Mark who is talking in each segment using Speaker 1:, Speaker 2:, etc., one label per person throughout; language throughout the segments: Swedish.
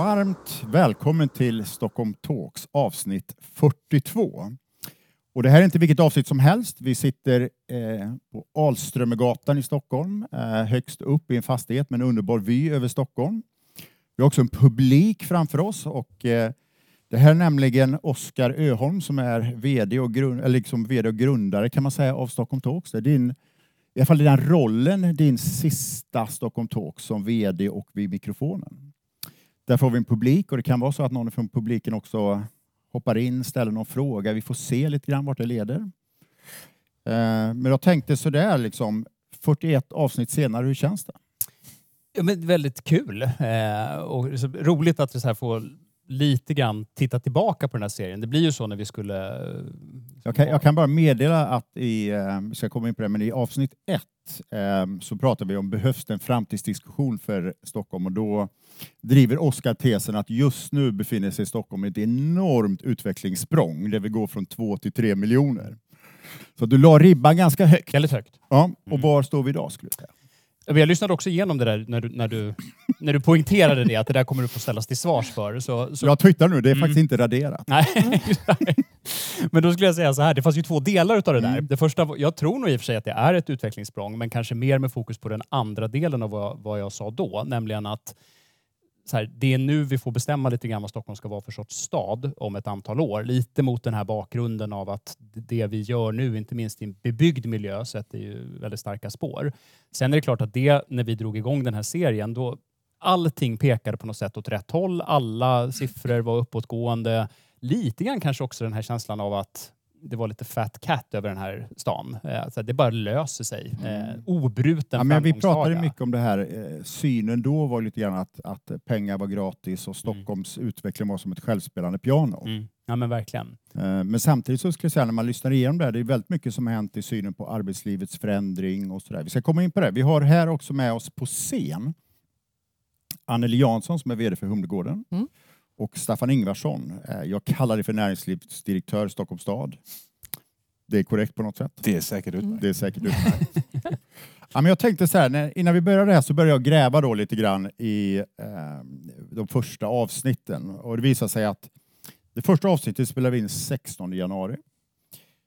Speaker 1: Varmt välkommen till Stockholm Talks avsnitt 42. Och det här är inte vilket avsnitt som helst. Vi sitter eh, på Alströmergatan i Stockholm, eh, högst upp i en fastighet med en underbar vy över Stockholm. Vi har också en publik framför oss och eh, det här är nämligen Oskar Öholm som är VD och, grund, eller liksom VD och grundare kan man säga av Stockholm Talks. Det är din, i alla fall i den rollen, din sista Stockholm Talks som VD och vid mikrofonen. Där får vi en publik och det kan vara så att någon från publiken också hoppar in, ställer någon fråga. Vi får se lite grann vart det leder. Eh, men jag tänkte sådär, liksom, 41 avsnitt senare, hur känns det?
Speaker 2: Ja, men väldigt kul eh, och roligt att vi så här får lite grann titta tillbaka på den här serien. Det blir ju så när vi skulle... Eh,
Speaker 1: jag kan, jag kan bara meddela att i, vi ska komma in på det, men i avsnitt ett så pratar vi om behövs det en framtidsdiskussion för Stockholm och då driver Oskar tesen att just nu befinner sig Stockholm i ett enormt utvecklingssprång där vi går från två till tre miljoner. Så du la ribban ganska högt.
Speaker 2: Väldigt högt.
Speaker 1: Ja, och mm. var står vi idag skulle jag säga?
Speaker 2: Jag lyssnade också igenom det där när du, när du, när du poängterade det, att det där kommer du få ställas till svars för. Så,
Speaker 1: så... Jag tittar nu, det är mm. faktiskt inte raderat.
Speaker 2: Nej. men då skulle jag säga så här, det fanns ju två delar utav det där. Mm. Det första, jag tror nog i och för sig att det är ett utvecklingssprång, men kanske mer med fokus på den andra delen av vad, vad jag sa då, nämligen att här, det är nu vi får bestämma lite grann vad Stockholm ska vara för sorts stad om ett antal år. Lite mot den här bakgrunden av att det vi gör nu, inte minst i en bebyggd miljö, sätter ju väldigt starka spår. Sen är det klart att det, när vi drog igång den här serien, då allting pekade på något sätt åt rätt håll. Alla siffror var uppåtgående. Lite grann kanske också den här känslan av att det var lite fat cat över den här stan. Alltså det bara löser sig. Eh, mm. obruten ja,
Speaker 1: men Vi pratade mycket om det här. Eh, synen då var lite grann att, att pengar var gratis och Stockholms mm. utveckling var som ett självspelande piano. Mm.
Speaker 2: Ja men verkligen.
Speaker 1: Men samtidigt så skulle jag säga när man lyssnar igenom det här, det är väldigt mycket som har hänt i synen på arbetslivets förändring och sådär. Vi ska komma in på det. Vi har här också med oss på scen Anneli Jansson som är VD för Humlegården. Mm och Staffan Ingvarsson. Eh, jag kallar det för näringslivsdirektör Stockholms stad. Det är korrekt på något sätt?
Speaker 3: Det är säkert
Speaker 1: utmärkt. Det är säkert utmärkt. ja, men jag tänkte så här, innan vi började här så började jag gräva då lite grann i eh, de första avsnitten och det visade sig att det första avsnittet spelade vi in 16 januari.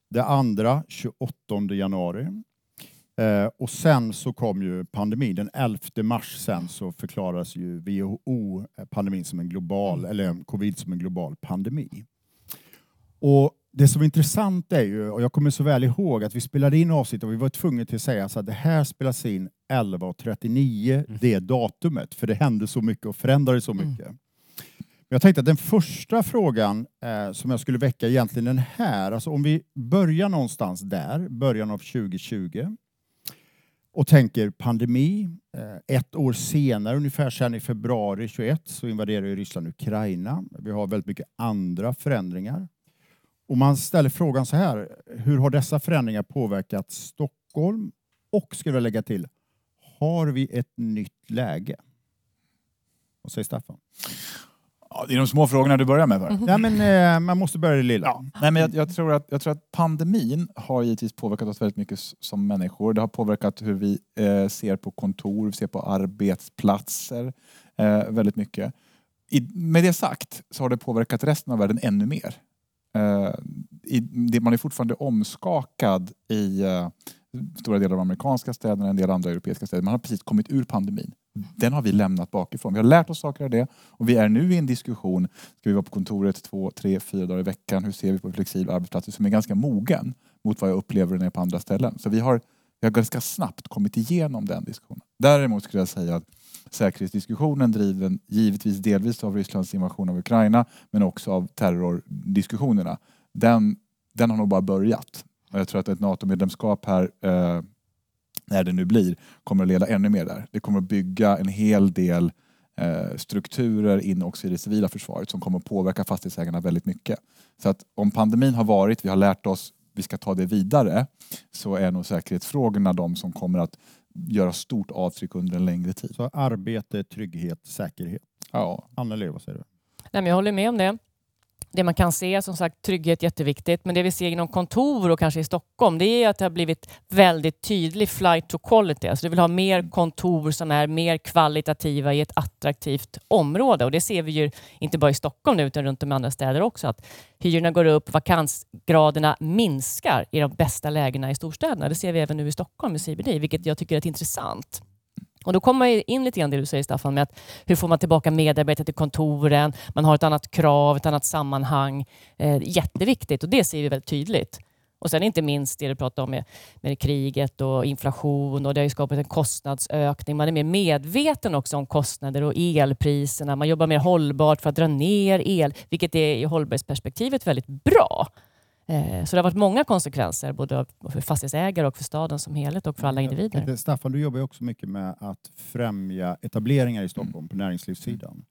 Speaker 1: Det andra 28 januari Eh, och sen så kom ju pandemin. Den 11 mars sen så förklarades ju WHO pandemin som en global, mm. eller covid som en global pandemi. Och det som är intressant är ju, och jag kommer så väl ihåg att vi spelade in avsnittet och vi var tvungna till att säga att det här spelas in 11.39, mm. det datumet, för det hände så mycket och förändrades så mm. mycket. Mm. Jag tänkte att den första frågan eh, som jag skulle väcka egentligen den här, alltså om vi börjar någonstans där, början av 2020 och tänker pandemi. Eh, ett år senare, ungefär sedan i februari 21, så invaderar ju Ryssland Ukraina. Vi har väldigt mycket andra förändringar. Och man ställer frågan så här, hur har dessa förändringar påverkat Stockholm? Och, skulle jag lägga till, har vi ett nytt läge? Vad säger Staffan?
Speaker 3: Ja, det är de små frågorna du börjar med. För.
Speaker 1: Ja, men, eh, man måste börja det lilla. Ja.
Speaker 3: Nej, men jag, jag, tror att, jag tror att pandemin har givetvis påverkat oss väldigt mycket som människor. Det har påverkat hur vi eh, ser på kontor, ser på arbetsplatser eh, väldigt mycket. I, med det sagt så har det påverkat resten av världen ännu mer. Eh, i, det, man är fortfarande omskakad i eh, stora delar av amerikanska städerna, en del andra europeiska städer. Man har precis kommit ur pandemin. Den har vi lämnat bakifrån. Vi har lärt oss saker av det och vi är nu i en diskussion. Ska vi vara på kontoret två, tre, fyra dagar i veckan? Hur ser vi på flexibla arbetsplatser? Som är ganska mogen mot vad jag upplever när jag är på andra ställen. Så vi har, vi har ganska snabbt kommit igenom den diskussionen. Däremot skulle jag säga att säkerhetsdiskussionen driven givetvis delvis av Rysslands invasion av Ukraina men också av terrordiskussionerna. Den, den har nog bara börjat. Och jag tror att ett NATO-medlemskap här, eh, när det nu blir, kommer att leda ännu mer där. Det kommer att bygga en hel del eh, strukturer in också i det civila försvaret som kommer att påverka fastighetsägarna väldigt mycket. Så att om pandemin har varit, vi har lärt oss, vi ska ta det vidare, så är nog säkerhetsfrågorna de som kommer att göra stort avtryck under en längre tid.
Speaker 1: Så arbete, trygghet, säkerhet.
Speaker 3: Ja.
Speaker 1: Anneli, vad säger du?
Speaker 4: Nej, men jag håller med om det. Det man kan se, som sagt, trygghet jätteviktigt, men det vi ser inom kontor och kanske i Stockholm, det är att det har blivit väldigt tydlig flight to quality. Alltså du vill ha mer kontor som är mer kvalitativa i ett attraktivt område och det ser vi ju inte bara i Stockholm nu, utan runt om i andra städer också, att hyrorna går upp, vakansgraderna minskar i de bästa lägena i storstäderna. Det ser vi även nu i Stockholm i CBD, vilket jag tycker är intressant. Och Då kommer man in lite grann det du säger Staffan, med att hur får man tillbaka medarbetare till kontoren? Man har ett annat krav, ett annat sammanhang. Eh, jätteviktigt och det ser vi väldigt tydligt. Och sen inte minst det du pratar om med, med kriget och inflation och det har ju skapat en kostnadsökning. Man är mer medveten också om kostnader och elpriserna. Man jobbar mer hållbart för att dra ner el, vilket är i hållbarhetsperspektivet väldigt bra. Eh, så det har varit många konsekvenser, både för fastighetsägare och för staden som helhet och för alla individer.
Speaker 1: Tänkte, Staffan, du jobbar också mycket med att främja etableringar i Stockholm på näringslivssidan.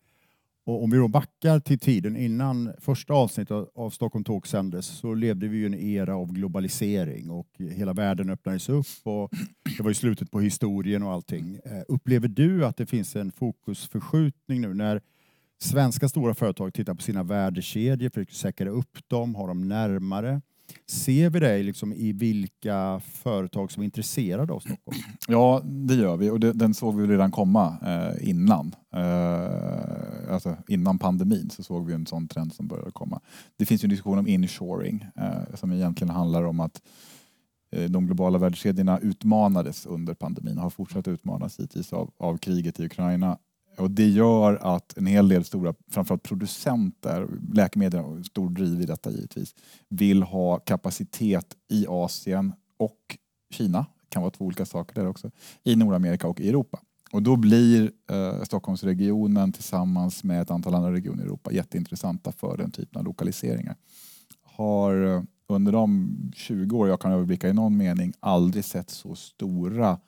Speaker 1: Och om vi då backar till tiden innan första avsnittet av Stockholm Talk sändes så levde vi i en era av globalisering och hela världen öppnades upp och det var ju slutet på historien och allting. Eh, upplever du att det finns en fokusförskjutning nu när Svenska stora företag tittar på sina värdekedjor, försöker säkra upp dem, ha dem närmare. Ser vi dig liksom i vilka företag som är intresserade av Stockholm?
Speaker 3: Ja, det gör vi och det, den såg vi redan komma eh, innan. Eh, alltså innan pandemin så såg vi en sån trend som började komma. Det finns ju en diskussion om inshoring eh, som egentligen handlar om att eh, de globala värdekedjorna utmanades under pandemin och har fortsatt utmanas hittills av, av kriget i Ukraina och det gör att en hel del stora, framförallt producenter, läkemedel har stor driv i detta givetvis, vill ha kapacitet i Asien och Kina, det kan vara två olika saker där också, i Nordamerika och i Europa. Och då blir eh, Stockholmsregionen tillsammans med ett antal andra regioner i Europa jätteintressanta för den typen av lokaliseringar. Har eh, under de 20 år jag kan överblicka i någon mening aldrig sett så stora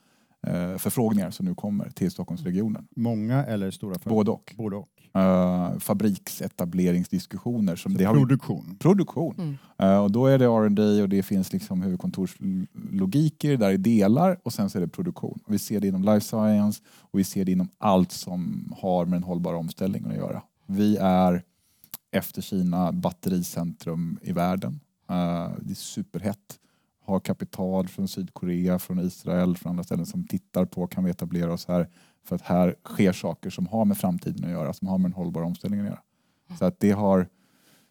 Speaker 3: eh, förfrågningar som nu kommer till Stockholmsregionen.
Speaker 1: Många eller stora företag?
Speaker 3: Både och.
Speaker 1: Både och.
Speaker 3: Uh, fabriksetableringsdiskussioner. Som det har
Speaker 1: produktion?
Speaker 3: Produktion. Mm. Uh, och då är det R&D och det finns liksom huvudkontorslogiker där i delar och sen så är det produktion. Och vi ser det inom life science och vi ser det inom allt som har med den hållbara omställningen att göra. Vi är efter Kina battericentrum i världen. Uh, det är superhett har kapital från Sydkorea, från Israel, från andra ställen som tittar på kan vi etablera oss här för att här sker saker som har med framtiden att göra, som har med en hållbar omställning att göra. Så att det, har,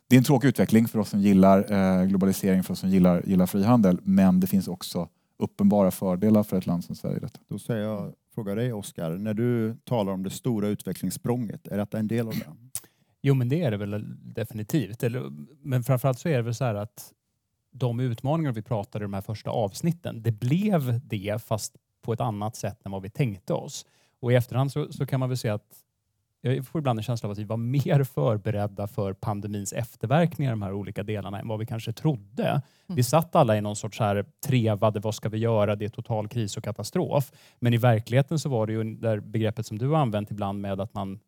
Speaker 3: det är en tråkig utveckling för oss som gillar eh, globalisering, för oss som gillar, gillar frihandel, men det finns också uppenbara fördelar för ett land som Sverige. Detta.
Speaker 1: Då säger jag, frågar dig Oskar, när du talar om det stora utvecklingssprånget, är detta en del av det?
Speaker 2: Jo, men det är det väl definitivt. Men framförallt så är det väl så här att de utmaningar vi pratade i de här första avsnitten, det blev det fast på ett annat sätt än vad vi tänkte oss. Och i efterhand så, så kan man väl säga att jag får ibland en känsla av att vi var mer förberedda för pandemins efterverkningar de här olika delarna än vad vi kanske trodde. Mm. Vi satt alla i någon sorts här trevade, vad ska vi göra, det är total kris och katastrof. Men i verkligheten så var det ju det begreppet som du har använt ibland med att man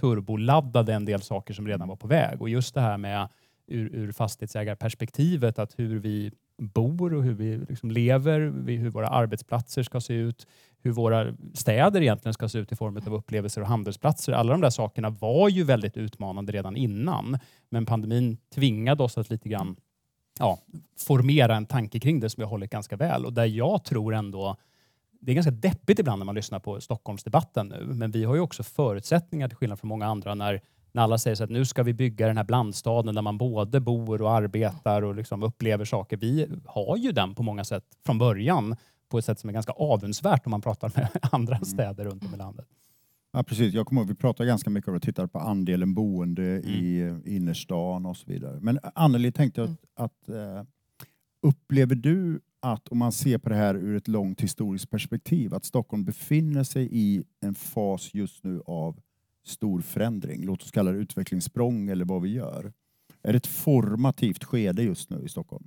Speaker 2: turboladdade en del saker som redan var på väg. Och just det här med ur, ur fastighetsägarperspektivet, att hur vi bor och hur vi liksom lever, hur våra arbetsplatser ska se ut, hur våra städer egentligen ska se ut i form av upplevelser och handelsplatser. Alla de där sakerna var ju väldigt utmanande redan innan, men pandemin tvingade oss att lite grann ja, formera en tanke kring det som vi har hållit ganska väl och där jag tror ändå det är ganska deppigt ibland när man lyssnar på Stockholmsdebatten nu, men vi har ju också förutsättningar till skillnad från många andra när när alla säger så att nu ska vi bygga den här blandstaden där man både bor och arbetar och liksom upplever saker. Vi har ju den på många sätt från början på ett sätt som är ganska avundsvärt om man pratar med andra mm. städer runt om i landet.
Speaker 1: Ja, precis. Jag kommer ihåg, vi pratar ganska mycket om att titta på andelen boende mm. i innerstan och så vidare. Men Anneli, tänkte jag mm. att, att uh, upplever du att om man ser på det här ur ett långt historiskt perspektiv, att Stockholm befinner sig i en fas just nu av stor förändring. Låt oss kalla det utvecklingssprång eller vad vi gör. Är det ett formativt skede just nu i Stockholm?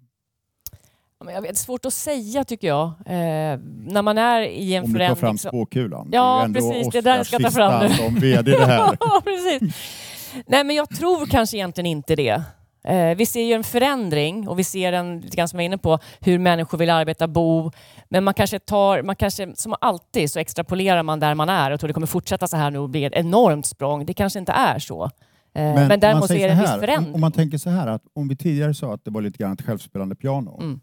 Speaker 4: Ja, jag vet, det är svårt att säga tycker jag. Eh, när man är i en
Speaker 1: Om du tar
Speaker 4: förändring...
Speaker 1: fram spåkulan.
Speaker 4: Ja,
Speaker 1: det är
Speaker 4: precis, det är där jag ska ta fram nu.
Speaker 1: som VD det här.
Speaker 4: Precis. Nej, men jag tror kanske egentligen inte det. Eh, vi ser ju en förändring och vi ser en, lite grann som jag är inne på, hur människor vill arbeta, bo. Men man kanske tar, man kanske, som alltid så extrapolerar man där man är och tror det kommer fortsätta så här nu och bli ett enormt språng. Det kanske inte är så. Eh, men,
Speaker 1: man
Speaker 4: däremot så är det en viss förändring.
Speaker 1: Om, om man tänker så här att om vi tidigare sa att det var lite grann ett självspelande piano.
Speaker 4: Mm.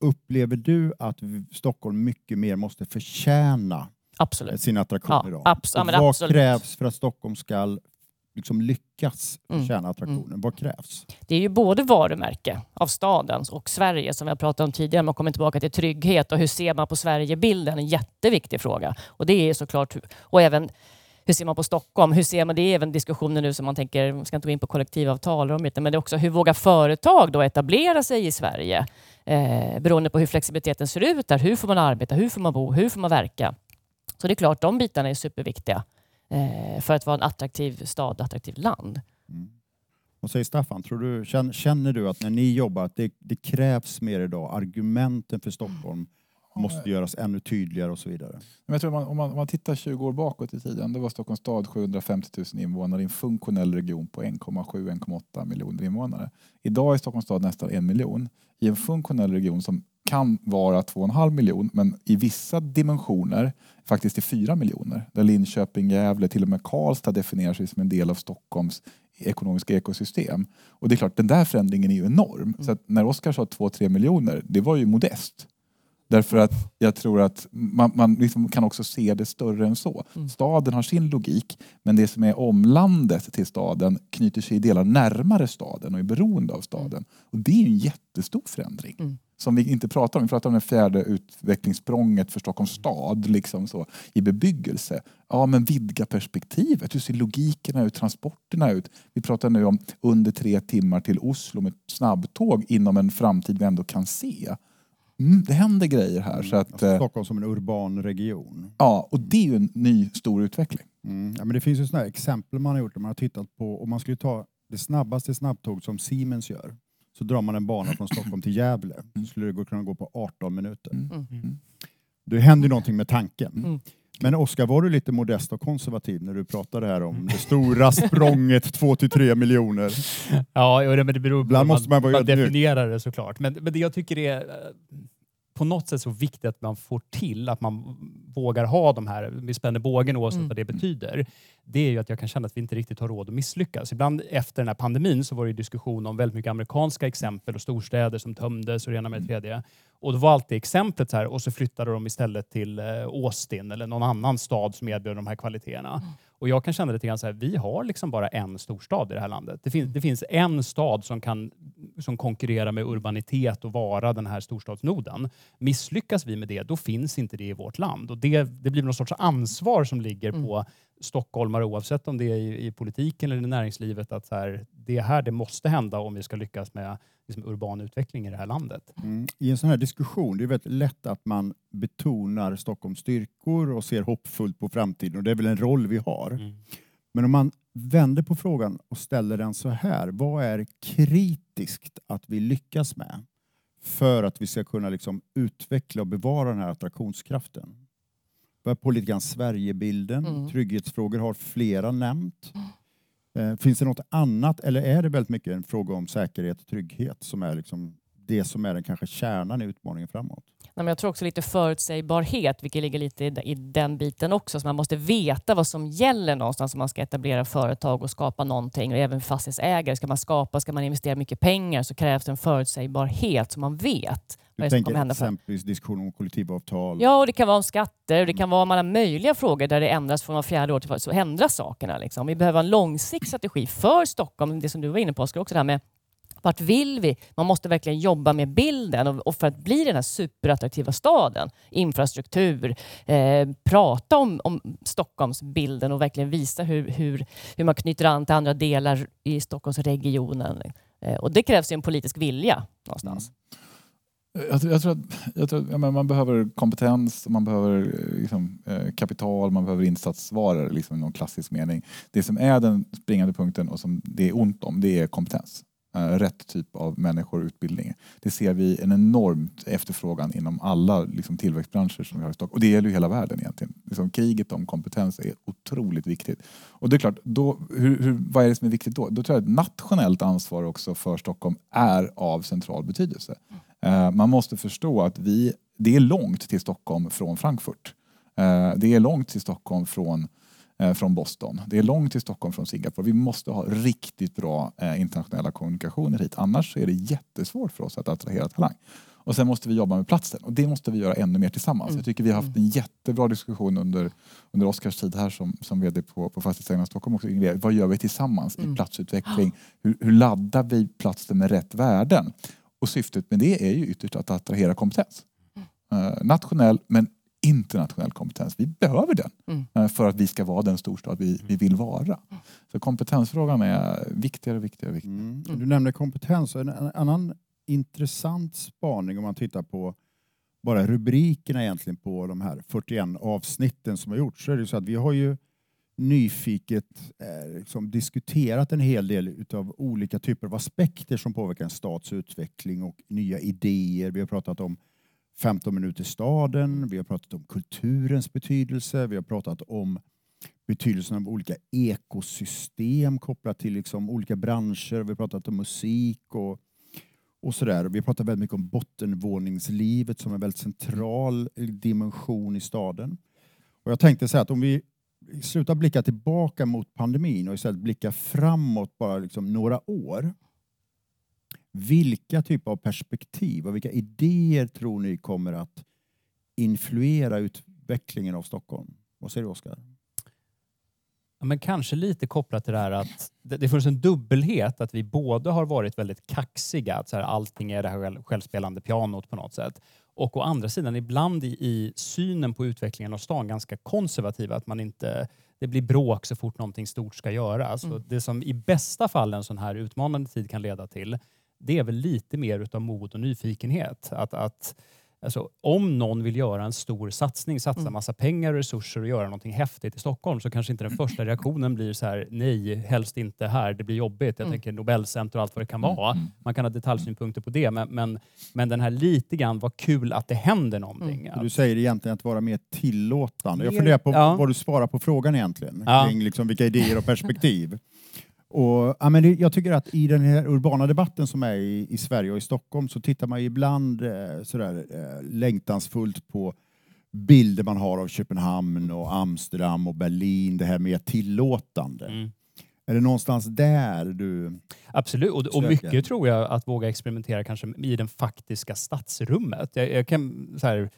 Speaker 1: Upplever du att Stockholm mycket mer måste förtjäna
Speaker 4: Absolut.
Speaker 1: sin attraktion
Speaker 4: Ja,
Speaker 1: idag?
Speaker 4: abs- ja,
Speaker 1: Och
Speaker 4: men
Speaker 1: vad
Speaker 4: absolut.
Speaker 1: krävs för att Stockholm ska liksom lyckas
Speaker 4: Mm.
Speaker 1: förtjäna attraktionen? Vad krävs?
Speaker 4: Det är ju både varumärke av staden och Sverige som vi har pratat om tidigare. Man kommer tillbaka till trygghet och hur ser man på Sverigebilden? En jätteviktig fråga. Och det är såklart, och även hur ser man på Stockholm? Hur ser man, det är även diskussioner nu som man tänker, man ska inte gå in på kollektivavtal men det är också hur vågar företag då etablera sig i Sverige? Eh, beroende på hur flexibiliteten ser ut där. Hur får man arbeta? Hur får man bo? Hur får man verka? Så det är klart, de bitarna är superviktiga eh, för att vara en attraktiv stad, attraktivt land.
Speaker 1: Mm. Vad säger Staffan? Tror du, känner, känner du att när ni jobbar att det, det krävs mer idag? Argumenten för Stockholm måste göras ännu tydligare och så vidare.
Speaker 3: Men jag tror man, om, man, om man tittar 20 år bakåt i tiden, då var Stockholms stad 750 000 invånare i en funktionell region på 1,7-1,8 miljoner invånare. Idag är Stockholms stad nästan en miljon i en funktionell region som kan vara 2,5 miljon men i vissa dimensioner faktiskt är 4 miljoner. Där Linköping, Gävle, till och med Karlstad definierar sig som en del av Stockholms ekonomiska ekosystem. Och det är klart, den där förändringen är ju enorm. Så att när Oskar sa 2-3 miljoner, det var ju modest. Därför att jag tror att man, man liksom kan också se det större än så.
Speaker 4: Mm.
Speaker 3: Staden har sin logik, men det som är omlandet till staden knyter sig i delar närmare staden och är beroende av staden. Och det är ju en jättestor förändring.
Speaker 4: Mm.
Speaker 3: Som vi inte pratar om. Vi pratar om det fjärde utvecklingssprånget för Stockholms stad liksom så, i bebyggelse. Ja, men vidga perspektivet. Hur ser logikerna ut? Transporterna ut? Vi pratar nu om under tre timmar till Oslo med snabbtåg inom en framtid vi ändå kan se. Mm, det händer grejer här. Så att,
Speaker 1: Alltså,
Speaker 3: eh,
Speaker 1: Stockholm som en urban region.
Speaker 3: ja, och det är ju en ny stor utveckling.
Speaker 1: Mm. Ja, men det finns ju sådana exempel man har gjort där man har tittat på om man skulle ta det snabbaste snabbtåg som Siemens gör så drar man en bana från Stockholm till Gävle. Så skulle det gå- kunna gå på 18 minuter.
Speaker 3: Mm.
Speaker 4: Mm.
Speaker 1: Det händer någonting med tanken.
Speaker 4: Mm.
Speaker 1: Men Oskar, var du lite modest och konservativ när du pratade här om det stora språnget 2-3 miljoner?
Speaker 2: Ja, jo, det- men det beror på hur
Speaker 1: måste man vara ödmjuk.
Speaker 2: definierar det såklart. Men, men det jag tycker är eh, på något sätt så viktigt att man får till att man vågar ha de här, vi spänner bågen oavsett
Speaker 4: Mm.
Speaker 2: vad det betyder. Det är ju att jag kan känna att vi inte riktigt har råd att misslyckas. Ibland efter den här pandemin så var det diskussion om väldigt mycket amerikanska exempel och storstäder som tömdes och det ena med det tredje. Och då var alltid exemplet så här och så flyttade de istället till eh, Austin eller någon annan stad som erbjöd de här kvaliteterna. Och jag kan känna lite grann så här, vi har liksom bara en storstad i det här landet. Det finns, det finns en stad som kan som konkurrerar med urbanitet och vara den här storstadsnoden. Misslyckas vi med det, då finns inte det i vårt land. Och det, det blir någon sorts ansvar som ligger
Speaker 4: Mm.
Speaker 2: på stockholmare oavsett om det är i, i politiken eller i näringslivet att så här, det är här det måste hända om vi ska lyckas med liksom, urban utveckling i det här landet.
Speaker 1: Mm. I en sån här diskussion, det är väldigt lätt att man betonar Stockholms styrkor och ser hoppfullt på framtiden och det är väl en roll vi har. Men om man vänder på frågan och ställer den så här, vad är kritiskt att vi lyckas med för att vi ska kunna liksom utveckla och bevara den här attraktionskraften? Börja på lite grann Sverigebilden,
Speaker 4: Mm.
Speaker 1: trygghetsfrågor har flera nämnt. Eh, finns det något annat eller är det väldigt mycket en fråga om säkerhet och trygghet som är liksom det som är den kanske kärnan i utmaningen framåt?
Speaker 4: Men jag tror också lite förutsägbarhet, vilket ligger lite i, den biten också. Så man måste veta vad som gäller någonstans om man ska etablera företag och skapa någonting. Och även fastighetsägare, ska man skapa, ska man investera mycket pengar så krävs det en förutsägbarhet så man vet vad
Speaker 1: Du tänker exempelvis diskussion om kollektivavtal.
Speaker 4: Ja, och det kan vara om skatter, och det kan vara om alla möjliga frågor där det ändras från var fjärde år till fjärde, så ändras sakerna. Liksom. Vi behöver en långsiktig strategi för Stockholm, det som du var inne på Oskar, också det här med vart vill vi? Man måste verkligen jobba med bilden och, och för att bli den här superattraktiva staden. Infrastruktur, eh, prata om, om Stockholmsbilden och verkligen visa hur, hur, hur man knyter an till andra delar i Stockholmsregionen. Eh, och det krävs ju en politisk vilja någonstans.
Speaker 3: Mm. Jag jag tror att, jag tror att ja, men man behöver kompetens, man behöver eh, liksom, eh, kapital, man behöver insatsvaror liksom, i någon klassisk mening. Det som är den springande punkten och som det är ont om, det är kompetens. Eh, rätt typ av människor och utbildning. Det ser vi en enorm efterfrågan inom alla liksom, tillväxtbranscher som vi har i Stockholm. Och det gäller ju hela världen egentligen. Liksom, kriget om kompetens är otroligt viktigt. Och det är klart, då, hur, hur, vad är det som är viktigt då? Då tror jag att nationellt ansvar också för Stockholm är av central betydelse. Eh, man måste förstå att vi, det är långt till Stockholm från Frankfurt. Uh, det är långt till Stockholm från från Boston. Det är långt till Stockholm från Singapore. Vi måste ha riktigt bra eh, internationella kommunikationer hit. Annars är det jättesvårt för oss att attrahera talang. Och sen måste vi jobba med platsen och det måste vi göra ännu mer tillsammans.
Speaker 4: Mm.
Speaker 3: Jag tycker vi har haft en jättebra diskussion under, under Oskars tid här som, som VD på, på Fastighetsägarna Stockholm. Också. Vad gör vi tillsammans
Speaker 4: Mm.
Speaker 3: i platsutveckling? Hur, hur laddar vi platsen med rätt värden? Och syftet med det är ju ytterst att attrahera kompetens.
Speaker 4: Mm.
Speaker 3: Eh, nationell men internationell kompetens. Vi behöver den
Speaker 4: Mm.
Speaker 3: eh, för att vi ska vara den storstad vi, vi vill vara. Så kompetensfrågan är viktigare och viktigare. viktigare.
Speaker 1: Mm. Du nämnde kompetens. En en annan intressant spaning om man tittar på bara rubrikerna egentligen på de här 41 avsnitten som har gjorts så är det så att vi har ju nyfiket eh, liksom diskuterat en hel del utav olika typer av aspekter som påverkar en stats utveckling och nya idéer. Vi har pratat om 15 minuter staden, vi har pratat om kulturens betydelse, vi har pratat om betydelsen av olika ekosystem kopplat till liksom olika branscher. Vi har pratat om musik och, och sådär. Vi har pratat väldigt mycket om bottenvåningslivet som en väldigt central dimension i staden. Och jag tänkte så att om vi slutar blicka tillbaka mot pandemin och istället blicka framåt bara liksom några år. Vilka typer av perspektiv och vilka idéer tror ni kommer att influera utvecklingen av Stockholm? Vad säger du Oskar?
Speaker 2: Ja, men kanske lite kopplat till det här att det, det finns en dubbelhet att vi både har varit väldigt kaxiga, att så här, allting är det här själv, självspelande pianot på något sätt. Och å andra sidan ibland i, i synen på utvecklingen av stan ganska konservativa, att man inte, det blir bråk så fort någonting stort ska göras.
Speaker 4: Mm.
Speaker 2: Det som i bästa fall en sån här utmanande tid kan leda till, det är väl lite mer utav mod och nyfikenhet. Att, att, alltså, om någon vill göra en stor satsning, satsa
Speaker 4: Mm.
Speaker 2: massa pengar och resurser och göra någonting häftigt i Stockholm så kanske inte den första reaktionen blir så här, nej, helst inte här, det blir jobbigt. Jag
Speaker 4: Mm.
Speaker 2: tänker Nobelcenter och allt vad det kan vara.
Speaker 3: Mm.
Speaker 2: Man kan ha detaljsynpunkter på det, men, men, men den här lite grann, vad kul att det händer någonting.
Speaker 4: Mm.
Speaker 1: Du säger egentligen att vara mer tillåtande. Jag funderar på
Speaker 2: ja.
Speaker 1: vad du svarar på frågan egentligen.
Speaker 2: Ja.
Speaker 1: Kring liksom vilka idéer och perspektiv. Och, ja, men det, jag tycker att i den här urbana debatten som är i, i Sverige och i Stockholm så tittar man ibland eh, sådär, eh, längtansfullt på bilder man har av Köpenhamn och Amsterdam och Berlin, det här mer tillåtande.
Speaker 2: mm.
Speaker 1: Är det någonstans där du...
Speaker 2: Absolut, och, och mycket tror jag att våga experimentera kanske i den faktiska stadsrummet. Jag, jag kan, så här,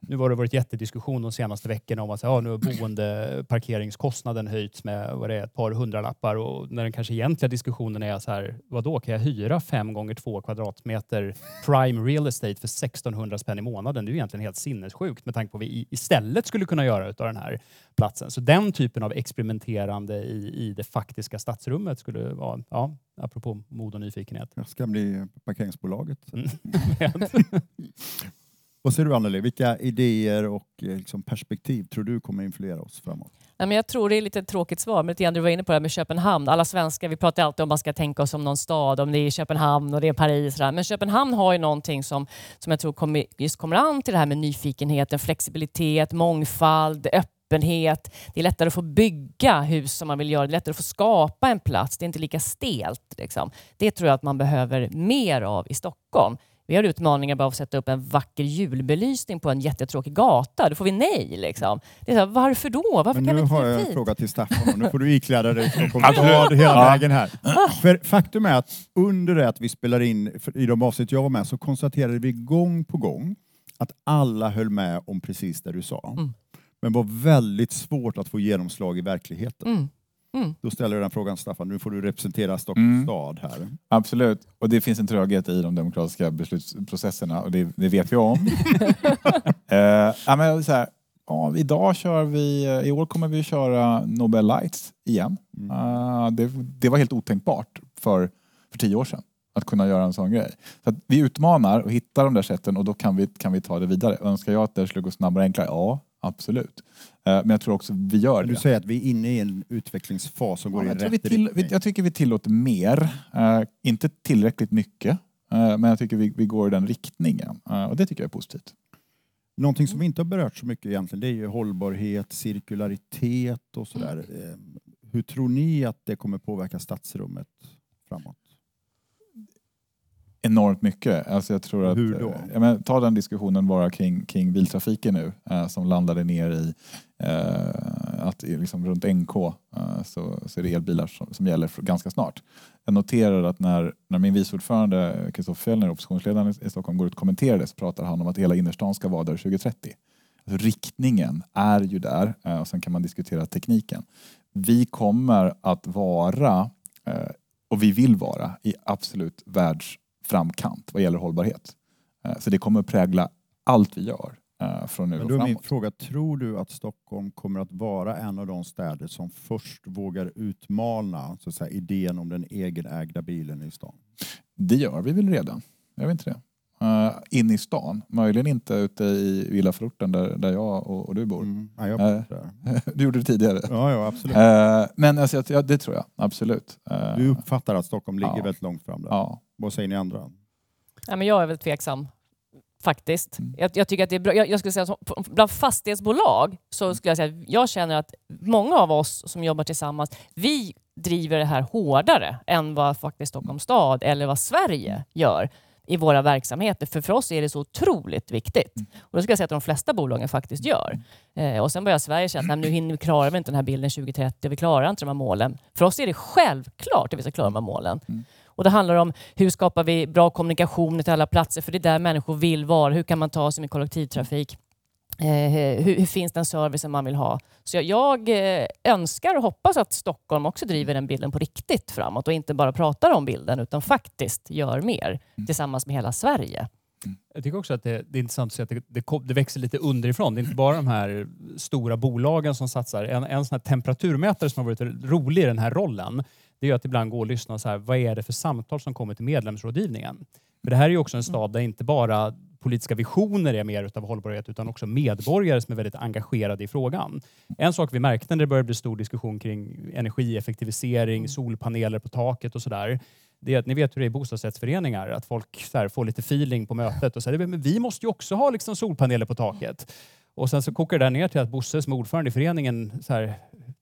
Speaker 2: nu har det varit jättediskussion de senaste veckorna om att ja, nu har boendeparkeringskostnaden höjts med vad det är, ett par hundralappar och när den kanske egentliga diskussionen är så här, vad då kan jag hyra fem gånger två kvadratmeter prime real estate för 1600 spänn i månaden? Det är ju egentligen helt sinnessjukt med tanke på vad vi istället skulle kunna göra av den här platsen. Så den typen av experimenterande i, i det faktiska stadsrummet skulle vara, ja, apropå mod och nyfikenhet.
Speaker 1: Jag ska bli parkeringsbolaget.
Speaker 2: Mm.
Speaker 1: Vad säger du Anneli? Vilka idéer och eh, liksom, perspektiv tror du kommer influera oss framåt?
Speaker 4: Nej, men jag tror det är lite ett tråkigt svar, men lite grann du var inne på det här med Köpenhamn. Alla svenskar, vi pratar alltid om man ska tänka oss som någon stad, om det är Köpenhamn och det är Paris. Men Köpenhamn har ju någonting som, som jag tror kommer, just kommer an till det här med nyfikenheten, flexibilitet, mångfald, öppenhet. Det är lättare att få bygga hus som man vill göra. Det är lättare att få skapa en plats. Det är inte lika stelt. Liksom. Det tror jag att man behöver mer av i Stockholm. Vi har utmaningar bara att sätta upp en vacker julbelysning på en jättetråkig gata. Då får vi nej. Liksom. Det är så här, varför då? Varför
Speaker 1: Men
Speaker 4: kan
Speaker 1: nu
Speaker 4: inte
Speaker 1: har jag en fråga till Staffan. Nu får du ikläda dig Stockholms stad hela vägen här. För faktum är att under det att vi spelar in i de avsnitt jag var med så konstaterade vi gång på gång att alla höll med om precis det du sa.
Speaker 4: Mm.
Speaker 1: Men var väldigt svårt att få genomslag i verkligheten.
Speaker 4: Mm. Mm.
Speaker 1: Då ställer jag den frågan Staffan, nu får du representera Stockholms
Speaker 3: Mm.
Speaker 1: stad här.
Speaker 3: Absolut. Och det finns en tröghet i de demokratiska beslutsprocesserna och det, det vet vi om. eh, ja, men så här, ja, idag kör vi, eh, i år kommer vi att köra Nobel Lights igen.
Speaker 1: Mm.
Speaker 3: Eh, det, det var helt otänkbart för, för tio år sedan att kunna göra en sån grej. Så att vi utmanar och hittar de där sätten och då kan vi, kan vi ta det vidare. Önskar jag att det skulle gå snabbare och enklare? Ja, absolut. Eh, Men jag tror också vi gör
Speaker 1: Du
Speaker 3: det.
Speaker 1: säger att vi är inne i en utvecklingsfas som går
Speaker 3: Ja,
Speaker 1: i rätt riktning.
Speaker 3: jag tycker vi tillåter mer. Eh, inte tillräckligt mycket. eh, men jag tycker vi, vi går i den riktningen. Och det tycker jag är positivt.
Speaker 1: Någonting som vi inte har berört så mycket egentligen det är ju hållbarhet, cirkularitet och sådär. Eh, Hur tror ni att det kommer påverka stadsrummet?
Speaker 3: Enormt mycket. Alltså jag tror att,
Speaker 1: Hur då?
Speaker 3: eh, Ja, men, ta den diskussionen bara kring, kring biltrafiken nu eh, som landade ner i eh, att liksom runt NK eh, så, så är det elbilar som, som gäller ganska snart. Jag noterar att när, när min vice ordförande Kristoffer Fjellner, oppositionsledaren i- Stockholm, går ut och kommenterar det så pratar han om att hela innerstan ska vara där 2030. Alltså, riktningen är ju där eh, och sen kan man diskutera tekniken. Vi kommer att vara, eh, och vi vill vara, i absolut världsframkant vad gäller hållbarhet. Eh, Så det kommer att prägla allt vi gör eh, från nu
Speaker 1: Men
Speaker 3: och
Speaker 1: då är min
Speaker 3: framåt.
Speaker 1: fråga, tror du att Stockholm kommer att vara en av de städer som först vågar utmana så att säga, idén om den egenägda bilen i stan?
Speaker 3: Det gör vi väl redan? Jag vet inte det. Uh, in i stan, möjligen inte ute i villaförorten där, där jag och, och du bor.
Speaker 1: Mm. Ja, jag bor där.
Speaker 3: Du gjorde det tidigare.
Speaker 1: ja, ja, absolut.
Speaker 3: Eh, men alltså, ja, det tror jag absolut. Eh,
Speaker 1: Du uppfattar att Stockholm ligger väldigt långt fram där.
Speaker 3: ja.
Speaker 1: Vad säger ni andra?
Speaker 4: Ja, men jag är väl tveksam. Faktiskt.
Speaker 3: Mm.
Speaker 4: Jag, jag tycker att det är bra. Jag, jag skulle säga som, bland fastighetsbolag så skulle jag säga att jag känner att många av oss som jobbar tillsammans, vi driver det här hårdare än vad faktiskt Stockholms stad eller vad Sverige gör i våra verksamheter. För för oss är det så otroligt viktigt. Och det ska jag säga att de flesta bolagen faktiskt gör. Eh, och sen börjar Sverige känna att "Nej, men nu hinner vi klara vi inte den här bilden 2030, vi klarar inte de här målen. För oss är det självklart att vi ska klara de här målen. Och det handlar om hur skapar vi bra kommunikationer till alla platser, för det är där människor vill vara. Hur kan man ta sig med kollektivtrafik? Eh, hur, hur finns den servicen man vill ha? Så jag, jag eh, önskar och hoppas att Stockholm också driver den bilden på riktigt framåt och inte bara pratar om bilden utan faktiskt gör mer tillsammans med hela Sverige.
Speaker 2: Jag tycker också att det, det är intressant att se att det, det, det växer lite underifrån. Det är inte bara de här stora bolagen som satsar. En, en sån här temperaturmätare som har varit rolig i den här rollen, det är att ibland gå och lyssna så här, vad är det för samtal som kommer till medlemsrådgivningen? För det här är ju också en stad där inte bara politiska visioner är mer utav hållbarhet utan också medborgare som är väldigt engagerade i frågan. En sak vi märkte när det började bli stor diskussion kring energieffektivisering, solpaneler på taket och sådär, det är att ni vet hur det är i bostadsrättsföreningar, att folk så här, får lite feeling på mötet och säger men vi måste ju också ha liksom solpaneler på taket. Och sen så kokar det där ner till att Bosse som är ordförande i föreningen, så här,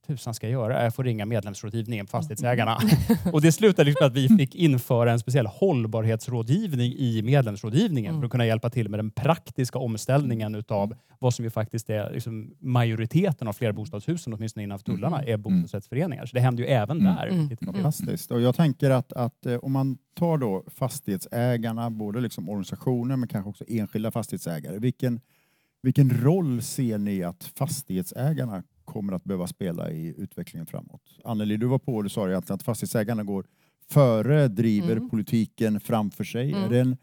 Speaker 2: tusan ska jag göra? Jag får ringa medlemsrådgivningen på Fastighetsägarna. och det slutade liksom att vi fick införa en speciell hållbarhetsrådgivning i medlemsrådgivningen för att kunna hjälpa till med den praktiska omställningen utav vad som ju faktiskt är liksom majoriteten av flerbostadshusen, åtminstone innanför tullarna, är bostadsrättsföreningar. Så det händer ju även där.
Speaker 4: Mm.
Speaker 1: Fantastiskt. Och jag tänker att, att eh, om man tar då fastighetsägarna, både liksom organisationer men kanske också enskilda fastighetsägare. Vilken, vilken roll ser ni att fastighetsägarna kommer att behöva spela i utvecklingen framåt? Anneli, du var på och du sa egentligen att fastighetsägarna går före, driver
Speaker 4: Mm.
Speaker 1: politiken framför sig.
Speaker 4: Mm.
Speaker 1: Är, det en,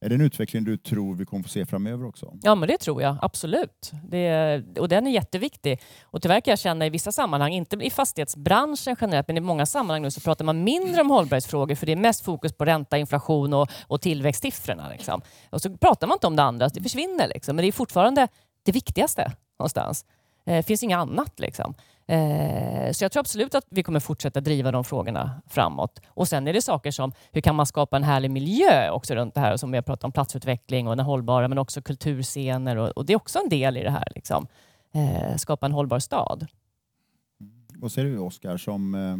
Speaker 1: är det en utveckling du tror vi kommer få se framöver också?
Speaker 4: Ja, men det tror jag absolut. Det, och den är jätteviktig. Och tyvärr kan jag känna i vissa sammanhang, inte i fastighetsbranschen generellt, men i många sammanhang nu så pratar man mindre om hållbarhetsfrågor för det är mest fokus på ränta, inflation och, och tillväxtsiffrorna. Liksom. Och så pratar man inte om det andra, det försvinner. Liksom. Men det är fortfarande det viktigaste någonstans. Det finns inget annat. Liksom. Eh, Så jag tror absolut att vi kommer fortsätta driva de frågorna framåt. Och sen är det saker som hur kan man skapa en härlig miljö också runt det här som vi har pratat om platsutveckling och den hållbara men också kulturscener och, och det är också en del i det här. Liksom. Eh, skapa en hållbar stad.
Speaker 1: Vad säger du Oskar som eh,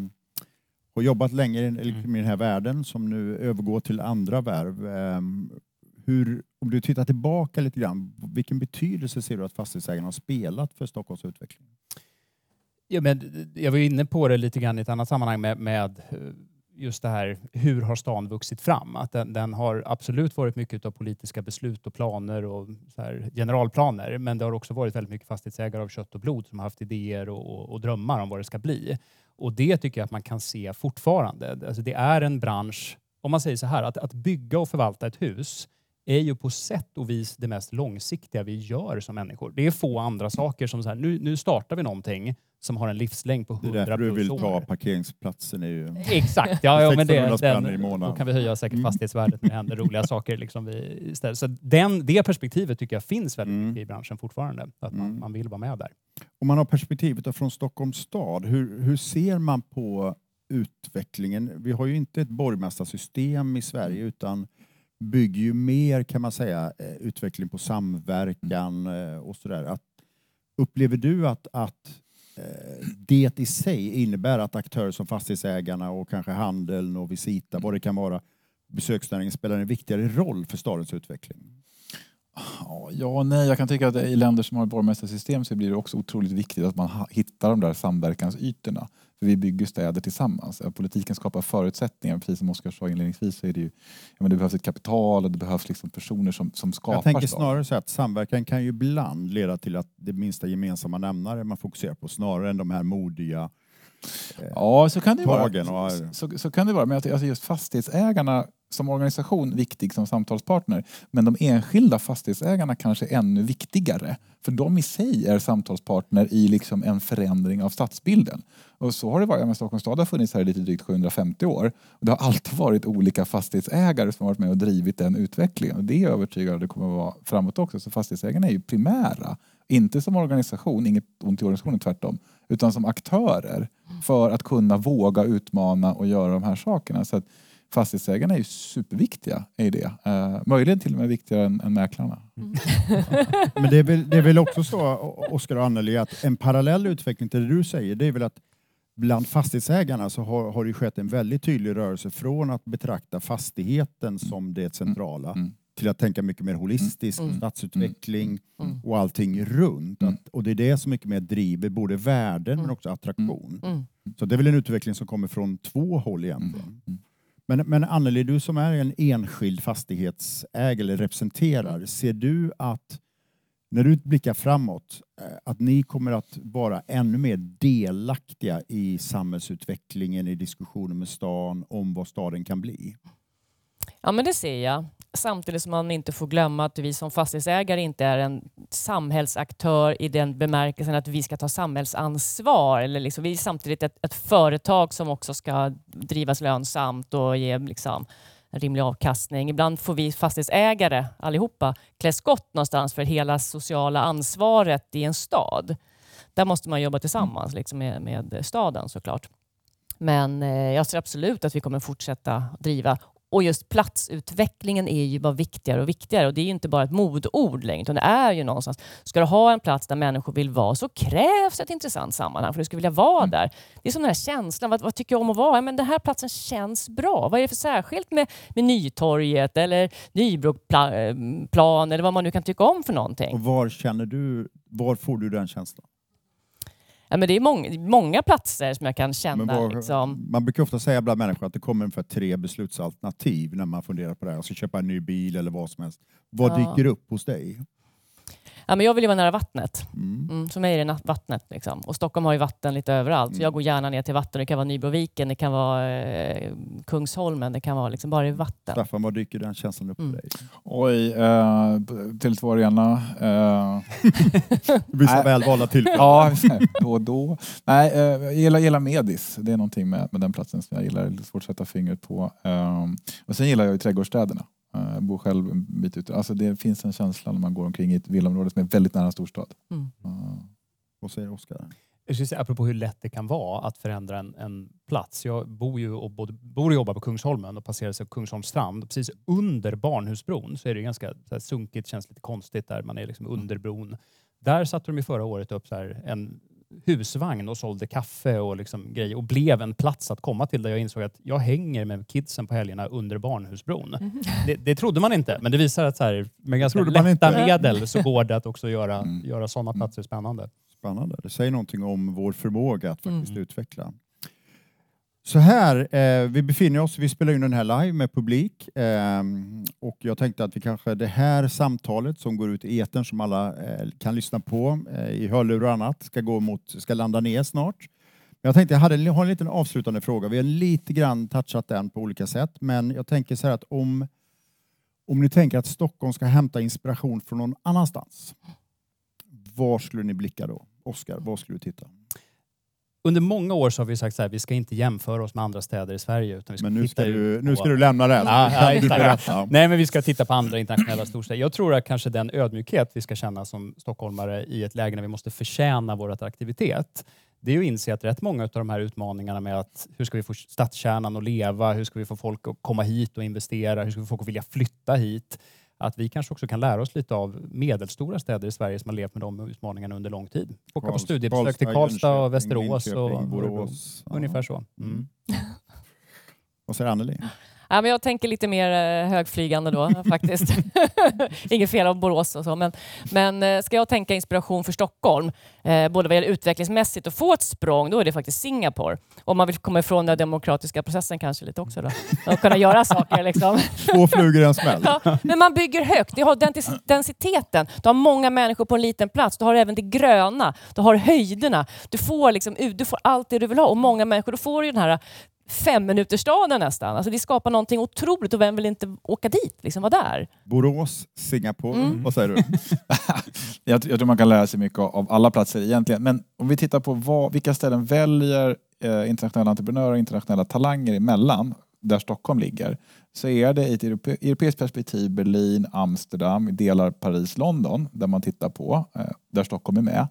Speaker 1: har jobbat länge i, i den här världen som nu övergår till andra värv. Eh, hur, om du tittar tillbaka lite grann, vilken betydelse ser du att fastighetsägarna har spelat för Stockholms utveckling?
Speaker 2: Ja, men jag var ju inne på det lite grann i ett annat sammanhang med, med eh, just det här, hur har stan vuxit fram? Att den, den har absolut varit mycket av politiska beslut och planer och så här, generalplaner, men det har också varit väldigt mycket fastighetsägare av kött och blod som har haft idéer och, och, och drömmar om vad det ska bli. Och det tycker jag att man kan se fortfarande. Alltså det är en bransch, om man säger så här, att, att bygga och förvalta ett hus är ju på sätt och vis det mest långsiktiga vi gör som människor. Det är få andra saker som så här, nu, nu startar vi någonting som har en livslängd på
Speaker 1: Det är
Speaker 2: 100
Speaker 1: därför du vill
Speaker 2: plus
Speaker 1: ta
Speaker 2: år.
Speaker 1: parkeringsplatsen. Är ju...
Speaker 2: Exakt, ja, ja men det,
Speaker 1: 1600 spänn
Speaker 2: den,
Speaker 1: i månaden.
Speaker 2: då kan vi höja säkert
Speaker 1: Mm.
Speaker 2: fastighetsvärdet när det händer roliga saker. Liksom vi, istället. Så den, det perspektivet tycker jag finns väldigt
Speaker 1: Mm.
Speaker 2: mycket i branschen fortfarande. Att man,
Speaker 1: Mm.
Speaker 2: man vill vara med där.
Speaker 1: Om man har perspektivet från Stockholms stad, hur, hur ser man på utvecklingen? Vi har ju inte ett borgmästarsystem i Sverige utan bygger ju mer kan man säga eh, utveckling på samverkan eh, och sådär. Att- Upplever du att, att eh, det i sig innebär att aktörer som fastighetsägarna och kanske handeln och Visita, vad det kan vara, besöksnäringen spelar en viktigare roll för stadens utveckling?
Speaker 3: Ja, och nej. Jag kan tycka att i länder som har borgmästarsystem så blir det också otroligt viktigt att man hittar de där samverkansytorna. För vi bygger städer tillsammans. Eh, Politiken skapar förutsättningar. Precis som Oskar sa inledningsvis så är det ju, men det behövs ett kapital och det behövs liksom personer som, som skapar
Speaker 1: Jag tänker snarare så att samverkan kan ju ibland leda till att det minsta gemensamma nämnare man fokuserar på snarare än de här modiga
Speaker 3: Ja, så kan det vara.
Speaker 1: Och,
Speaker 3: Så, så kan det vara. Men alltså just fastighetsägarna som organisation viktig som samtalspartner. Men de enskilda fastighetsägarna kanske ännu viktigare. För de i sig är samtalspartner i liksom en förändring av stadsbilden. Och så har det varit. Med Stockholms stad har funnits här i lite drygt 750 år. Och det har alltid varit olika fastighetsägare som har varit med och drivit den utvecklingen. Och det är jag övertygad om det kommer att vara framåt också. Så fastighetsägarna är ju primära. Inte som organisation, inget ont i organisationen tvärtom. Utan som aktörer för att kunna våga utmana och göra de här sakerna. Så att fastighetsägarna är ju superviktiga i det. Eh, möjligen till och med viktigare än, än mäklarna.
Speaker 1: men det är, väl, det är väl också så, Oskar och Anneli, att en parallell utveckling till det du säger, det är väl att bland fastighetsägarna så har, har det skett en väldigt tydlig rörelse från att betrakta fastigheten som det centrala
Speaker 3: Mm.
Speaker 1: till att tänka mycket mer holistiskt,
Speaker 4: Mm.
Speaker 1: stadsutveckling
Speaker 4: Mm.
Speaker 1: och allting runt.
Speaker 3: Mm.
Speaker 1: Att, och det är det som mycket mer driver både värden men också attraktion.
Speaker 4: Mm.
Speaker 1: Så det är väl en utveckling som kommer från två håll egentligen.
Speaker 3: Mm.
Speaker 1: Men, men Anneli, du som är en enskild fastighetsägare eller representerar, ser du att när du blickar framåt, eh, att ni kommer att vara ännu mer delaktiga i samhällsutvecklingen, i diskussioner med stan om vad staden kan bli?
Speaker 4: Ja, men det ser jag. Samtidigt som man inte får glömma att vi som fastighetsägare inte är en samhällsaktör i den bemärkelsen att vi ska ta samhällsansvar. Eller liksom, vi är samtidigt ett, ett företag som också ska drivas lönsamt och ge liksom, en rimlig avkastning. Ibland får vi fastighetsägare allihopa klä skott någonstans för hela sociala ansvaret i en stad. Där måste man jobba tillsammans liksom med, med staden såklart. Men eh, jag ser absolut att vi kommer fortsätta driva och just platsutvecklingen är ju bara viktigare och viktigare. Och det är ju inte bara ett modord längre, utan det är ju någonstans. Ska du ha en plats där människor vill vara så krävs ett intressant sammanhang för du ska vilja vara där. Det är som den här känslan, vad, vad tycker jag om att vara? Ja, men den här platsen känns bra. Vad är det för särskilt med, med Nytorget eller Nybroplan eller vad man nu kan tycka om för någonting?
Speaker 1: Och var känner du, var får du den känslan?
Speaker 4: Ja, men det är många, många platser som jag kan känna.
Speaker 1: Var,
Speaker 4: liksom.
Speaker 1: Man brukar ofta säga bland människor att det kommer ungefär tre beslutsalternativ när man funderar på det här. Jag ska köpa en ny bil eller vad som helst. Vad
Speaker 4: Ja.
Speaker 1: dyker upp hos dig?
Speaker 4: Ja, men jag vill ju vara nära vattnet.
Speaker 1: Mm.
Speaker 4: Mm, för mig är det vattnet. Liksom. Och Stockholm har ju vatten lite överallt. Så
Speaker 1: Mm.
Speaker 4: jag går gärna ner till vatten. Det kan vara Nybroviken, det kan vara eh, Kungsholmen, det kan vara liksom bara i vatten.
Speaker 1: Staffan, var dyker den känslan upp
Speaker 4: Mm.
Speaker 1: för dig?
Speaker 3: Oj, eh, Tele2 Arena. Eh,
Speaker 1: Vissa
Speaker 3: Nej.
Speaker 1: välvalda tillfällen.
Speaker 3: ja, då och då. Nej, eh, jag gillar, gillar Medis. Det är någonting med, med den platsen som jag gillar. Det är svårt att sätta fingret på. Um, och sen gillar jag ju trädgårdsstäderna. Eh, Jag bor själv en bit ute. Alltså det finns en känsla när man går omkring i ett villaområde som är väldigt nära en storstad.
Speaker 4: Mm.
Speaker 3: Eh,
Speaker 1: Vad säger Oskar?
Speaker 2: Jag skulle säga, apropå hur lätt det kan vara att förändra en, en plats. Jag bor ju och, både, bor och jobbar på Kungsholmen och passerar sig på Kungsholms strand. Precis under Barnhusbron så är det ganska så här, sunkigt, känns lite konstigt där man är liksom under bron. Där satte de ju förra året upp så här, en husvagn och sålde kaffe och liksom grejer och blev en plats att komma till där jag insåg att jag hänger med kidsen på helgerna under Barnhusbron. Det, det trodde man inte, men det visar att så här, med ganska
Speaker 1: Trodde man
Speaker 2: lätta
Speaker 1: inte.
Speaker 2: medel så går det att också göra,
Speaker 3: Mm.
Speaker 2: göra sådana
Speaker 3: Mm.
Speaker 2: platser spännande.
Speaker 1: Spännande. Det säger någonting om vår förmåga att faktiskt
Speaker 4: Mm.
Speaker 1: utveckla. Så här, eh, vi befinner oss, vi spelar in den här live med publik eh, och jag tänkte att vi kanske det här samtalet som går ut i etern som alla eh, kan lyssna på eh, i hörlurar och annat ska gå mot, ska landa ner snart. Men jag tänkte jag hade, har en liten avslutande fråga. Vi har lite grann touchat den på olika sätt, men jag tänker så här att om om ni tänker att Stockholm ska hämta inspiration från någon annanstans, var skulle ni blicka då? Oskar, var skulle du titta?
Speaker 2: Under många år så har vi sagt så här, vi ska inte jämföra oss med andra städer i Sverige. Utan vi ska
Speaker 1: Men nu ska, du, nu ska du lämna det.
Speaker 2: Ja, ja,
Speaker 1: berätta.
Speaker 2: Nej, men vi ska titta på andra internationella storstäder. Jag tror att kanske den ödmjukhet vi ska känna som stockholmare i ett läge när vi måste förtjäna vår attraktivitet, det är att inse att rätt många av de här utmaningarna med att hur ska vi få stadskärnan att leva, hur ska vi få folk att komma hit och investera, hur ska vi få folk att vilja flytta hit, att vi kanske också kan lära oss lite av medelstora städer i Sverige som har levt med de utmaningarna under lång tid. Åka på studiebesök till
Speaker 1: Karlstad,
Speaker 2: och Västerås och
Speaker 1: Borås.
Speaker 2: Ungefär så. Mm.
Speaker 1: Vad säger Anneli?
Speaker 4: Ja, men jag tänker lite mer eh, högflygande då faktiskt. Inget fel av Borås och så. Men, men eh, ska jag tänka inspiration för Stockholm, eh, både vad gäller utvecklingsmässigt och få ett språng, då är det faktiskt Singapore. Om man vill komma ifrån den demokratiska processen kanske lite också. Då. Och kunna göra saker liksom.
Speaker 1: Två flugor i en smäll.
Speaker 4: Ja, men man bygger högt. Du har densiteten. Du har många människor på en liten plats. Du har även det gröna. Du har höjderna. Du får, liksom, du får allt det du vill ha. Och många människor, då får du ju den här femminutersstaden nästan. Alltså det skapar någonting otroligt och vem vill inte åka dit? Liksom vara där?
Speaker 1: Borås, Singapore.
Speaker 4: Mm.
Speaker 1: Vad säger du?
Speaker 3: Jag, jag tror man kan lära sig mycket av alla platser egentligen. Men om vi tittar på vad, vilka ställen väljer eh, internationella entreprenörer och internationella talanger emellan, där Stockholm ligger, så är det i ett europe, europeiskt perspektiv Berlin, Amsterdam, delar Paris, London, där man tittar på, eh, där Stockholm är med.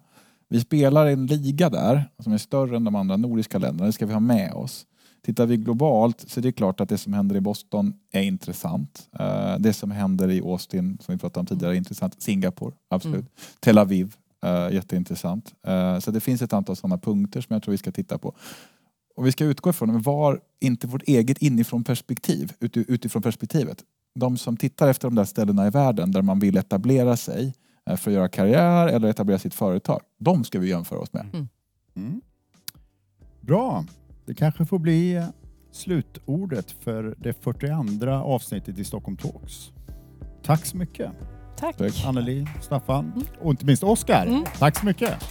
Speaker 3: Vi spelar en liga där som är större än de andra nordiska länderna, det ska vi ha med oss. Tittar vi globalt så är det klart att det som händer i Boston är intressant. Eh, Det som händer i Austin, som vi pratade om tidigare, är intressant. Singapore, absolut.
Speaker 4: Mm.
Speaker 3: Tel Aviv, eh, jätteintressant. Eh, Så det finns ett antal sådana punkter som jag tror vi ska titta på. Och vi ska utgå ifrån, men var inte vårt eget inifrån perspektiv, uti- utifrån perspektivet. De som tittar efter de där ställena i världen där man vill etablera sig för att göra karriär eller etablera sitt företag. De ska vi jämföra oss med.
Speaker 1: Mm. Bra. Det kanske får bli slutordet för det 42 avsnittet i Stockholm Talks. Tack så mycket
Speaker 4: Tack.
Speaker 3: Tack.
Speaker 1: Anneli, Staffan och inte minst Oskar.
Speaker 4: Mm.
Speaker 1: Tack så mycket.